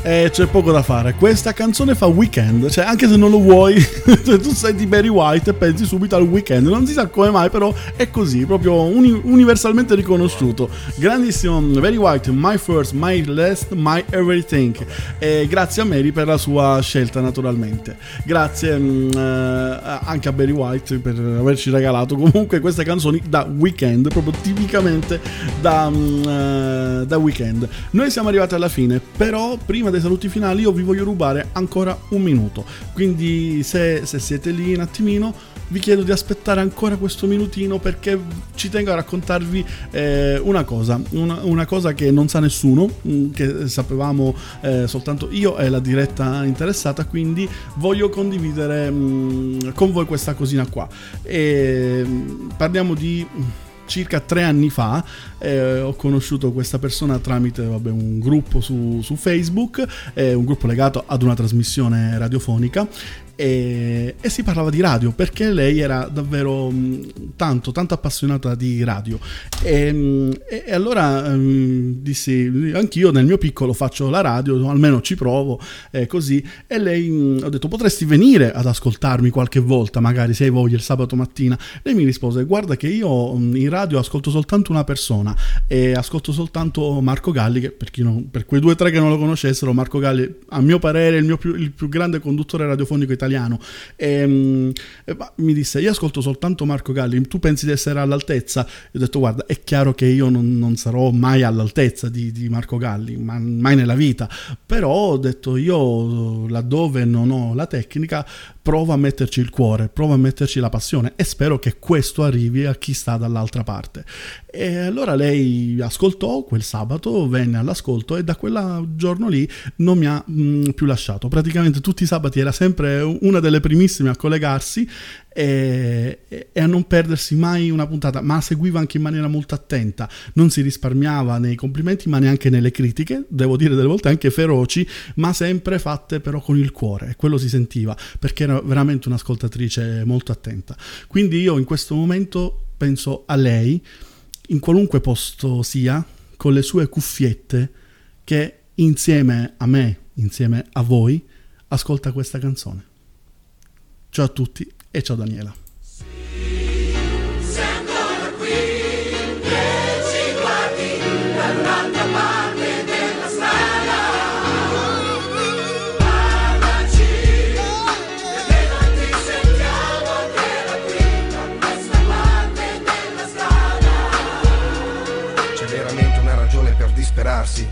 E c'è poco da fare. Questa canzone fa weekend, cioè anche se non lo vuoi, se tu senti Barry White e pensi subito al weekend. Non si sa come mai, però è così, proprio uni- universalmente riconosciuto. Grandissimo Barry White, my first, my last, my everything. E grazie a Mary per la sua scelta, naturalmente. Grazie mm, eh, anche a Barry White per averci regalato comunque queste canzoni da weekend, proprio tipicamente da, mm, eh, da weekend. Noi siamo arrivati alla fine, però prima dei saluti finali io vi voglio rubare ancora un minuto. Quindi se, se siete lì un attimino vi chiedo di aspettare ancora questo minutino perché ci tengo a raccontarvi eh, una cosa, una, una cosa che non sa nessuno, mm, che sapevamo eh, soltanto io e la diretta interessata, quindi voglio condividere mm, con voi questa cosina qua. E, mm, parliamo di circa tre anni fa eh, ho conosciuto questa persona tramite vabbè, un gruppo su, su Facebook, eh, un gruppo legato ad una trasmissione radiofonica e, e, si parlava di radio perché lei era davvero mh, tanto, tanto appassionata di radio. E, mh, e allora mh, dissi: Anch'io nel mio piccolo faccio la radio, almeno ci provo. Eh, così. E lei ho detto: Potresti venire ad ascoltarmi qualche volta, magari se hai voglia il sabato mattina. Lei mi rispose: Guarda, che io in radio ascolto soltanto una persona e ascolto soltanto Marco Galli. Che per, non, per quei due o tre che non lo conoscessero, Marco Galli, a mio parere, il, mio più, il più grande conduttore radiofonico italiano. E, um, mi disse: Io ascolto soltanto Marco Galli. Tu pensi di essere all'altezza? Io ho detto: Guarda, è chiaro che io non, non sarò mai all'altezza di, di, Marco Galli, ma mai nella vita. Però ho detto: Io laddove non ho la tecnica, provo a metterci il cuore, provo a metterci la passione e spero che questo arrivi a chi sta dall'altra parte. E allora lei ascoltò quel sabato, venne all'ascolto e da quel giorno lì non mi ha mh, più lasciato. Praticamente tutti i sabati era sempre una delle primissime a collegarsi e, e, a non perdersi mai una puntata, ma seguiva anche in maniera molto attenta, non si risparmiava nei complimenti ma neanche nelle critiche, devo dire delle volte anche feroci, ma sempre fatte però con il cuore e quello si sentiva perché era veramente un'ascoltatrice molto attenta. Quindi io in questo momento penso a lei in qualunque posto sia, con le sue cuffiette, che insieme a me, insieme a voi, ascolta questa canzone. Ciao a tutti e ciao Daniela.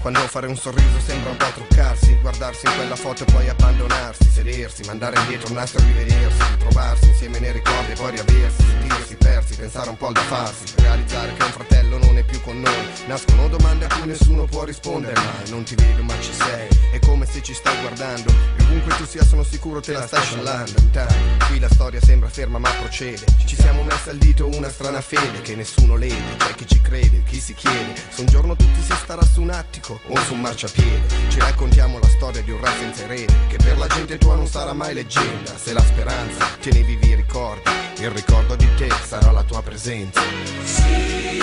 Quando fare un sorriso sembra un po' truccarsi Guardarsi in quella foto e poi abbandonarsi Sedersi, mandare indietro un nastro e rivedersi Ritrovarsi insieme nei ricordi e poi riaversi Sentirsi persi, pensare un po' al da farsi Realizzare che un fratello non è più con noi. Nascono domande a cui nessuno può rispondere mai Non ti vedo ma ci sei, è come se ci stai guardando E ovunque tu sia sono sicuro te la stai sciallando Intanto, qui la storia sembra ferma ma procede. Ci siamo messi al dito una strana fede Che nessuno lede, c'è chi ci crede, chi si chiede. Se un giorno tutti si starà su un attico o su un marciapiede. Ci raccontiamo la storia di un rap senza erede Che per la gente tua non sarà mai leggenda. Se la speranza tiene vivi i ricordi Il ricordo di te sarà la tua presenza. Sì,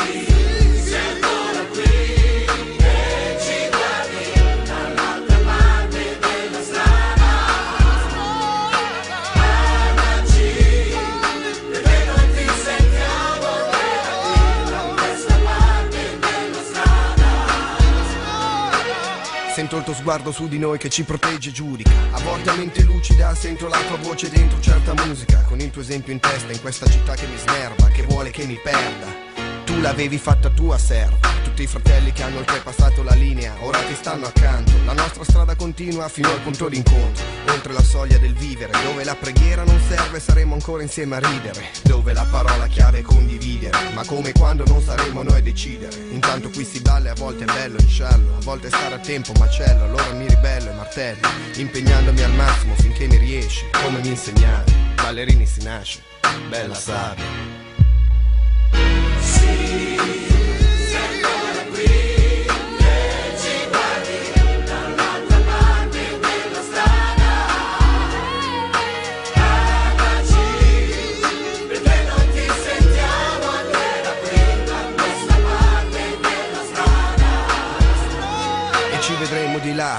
sei ancora qui Sento il tuo sguardo su di noi che ci protegge e giudica. A volte a mente lucida sento la tua voce dentro certa musica. Con il tuo esempio in testa in questa città che mi snerva Che vuole che mi perda L'avevi fatta tua serva Tutti i fratelli che hanno oltrepassato la linea Ora ti stanno accanto. La nostra strada continua fino al punto d'incontro. Oltre la soglia del vivere Dove la preghiera non serve saremo ancora insieme a ridere. Dove la parola chiave è condividere Ma come quando non saremo noi a decidere. Intanto qui si balla e a volte è bello insciallo A volte stare a tempo macello Allora mi ribello e martello Impegnandomi al massimo finché mi riesci Come mi insegnavi Ballerini si nasce Bella sabbia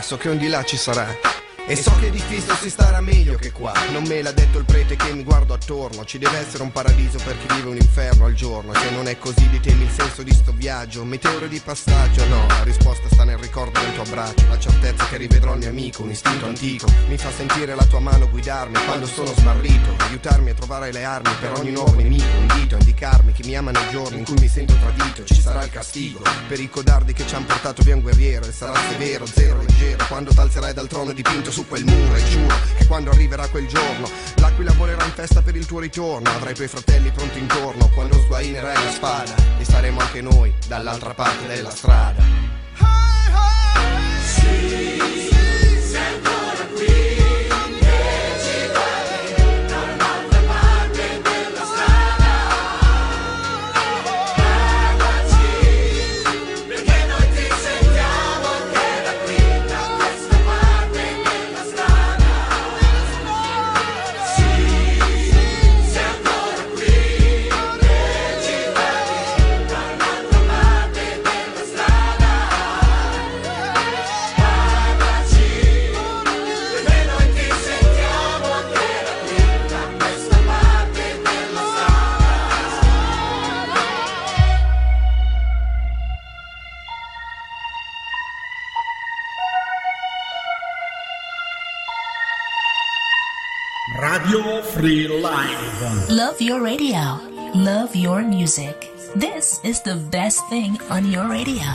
so che un di là ci sarà e so che è difficile si starà meglio che qua. Non me l'ha detto il prete che mi guardo attorno. Ci deve essere un paradiso per chi vive un inferno al giorno. Se non è così ditemi il senso di sto viaggio. Meteore di passaggio no. La risposta sta nel ricordo del tuo abbraccio. La certezza che rivedrò il mio amico Un istinto antico. Mi fa sentire la tua mano guidarmi Quando sono smarrito. Aiutarmi a trovare le armi per ogni nuovo nemico. Un dito a indicarmi chi mi ama nei giorni in cui mi sento tradito. Ci sarà il castigo Per i codardi che ci hanno portato via un guerriero. E sarà severo, zero, leggero Quando t'alzerai dal trono dipinto su quel muro E giuro che quando arriverà quel giorno L'aquila volerà in festa per il tuo ritorno Avrai i tuoi fratelli pronti intorno Quando sguainerai la spada E saremo anche noi dall'altra parte della strada. Sì, Live. Love your radio. Love your music. This is the best thing on your radio.